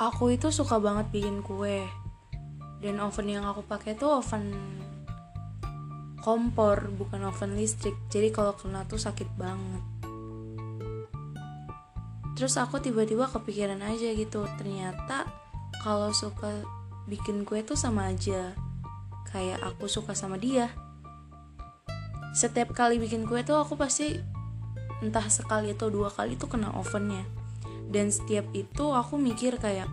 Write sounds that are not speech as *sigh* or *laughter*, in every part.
aku itu suka banget bikin kue. Dan oven yang aku pakai tuh oven kompor bukan oven listrik. Jadi kalau kena tuh sakit banget. Terus aku tiba-tiba kepikiran aja gitu. Ternyata kalau suka bikin kue tuh sama aja. Kayak aku suka sama dia. Setiap kali bikin kue tuh aku pasti entah sekali atau dua kali tuh kena ovennya dan setiap itu aku mikir kayak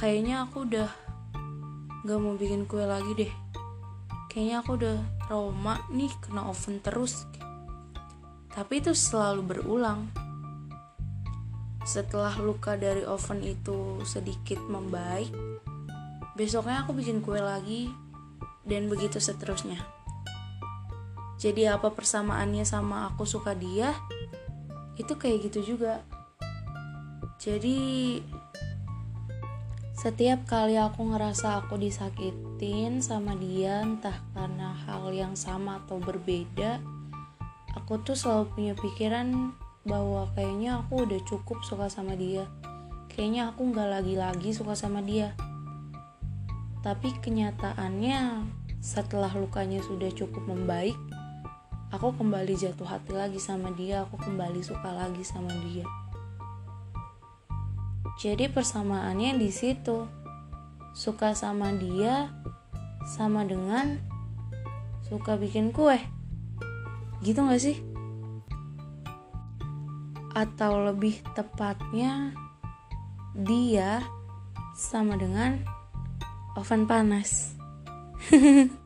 kayaknya aku udah gak mau bikin kue lagi deh. Kayaknya aku udah trauma nih kena oven terus. Tapi itu selalu berulang. Setelah luka dari oven itu sedikit membaik besoknya aku bikin kue lagi dan begitu seterusnya. Jadi apa persamaannya sama aku suka dia itu kayak gitu juga jadi setiap kali aku ngerasa aku disakitin sama dia entah karena hal yang sama atau berbeda aku tuh selalu punya pikiran bahwa kayaknya aku udah cukup suka sama dia. Kayaknya aku nggak lagi-lagi suka sama dia. Tapi kenyataannya setelah lukanya sudah cukup membaik aku kembali jatuh hati lagi sama dia aku kembali suka lagi sama dia jadi persamaannya di situ. Suka sama dia sama dengan suka bikin kue. Gitu gak sih? Atau lebih tepatnya dia sama dengan oven panas. *laughs*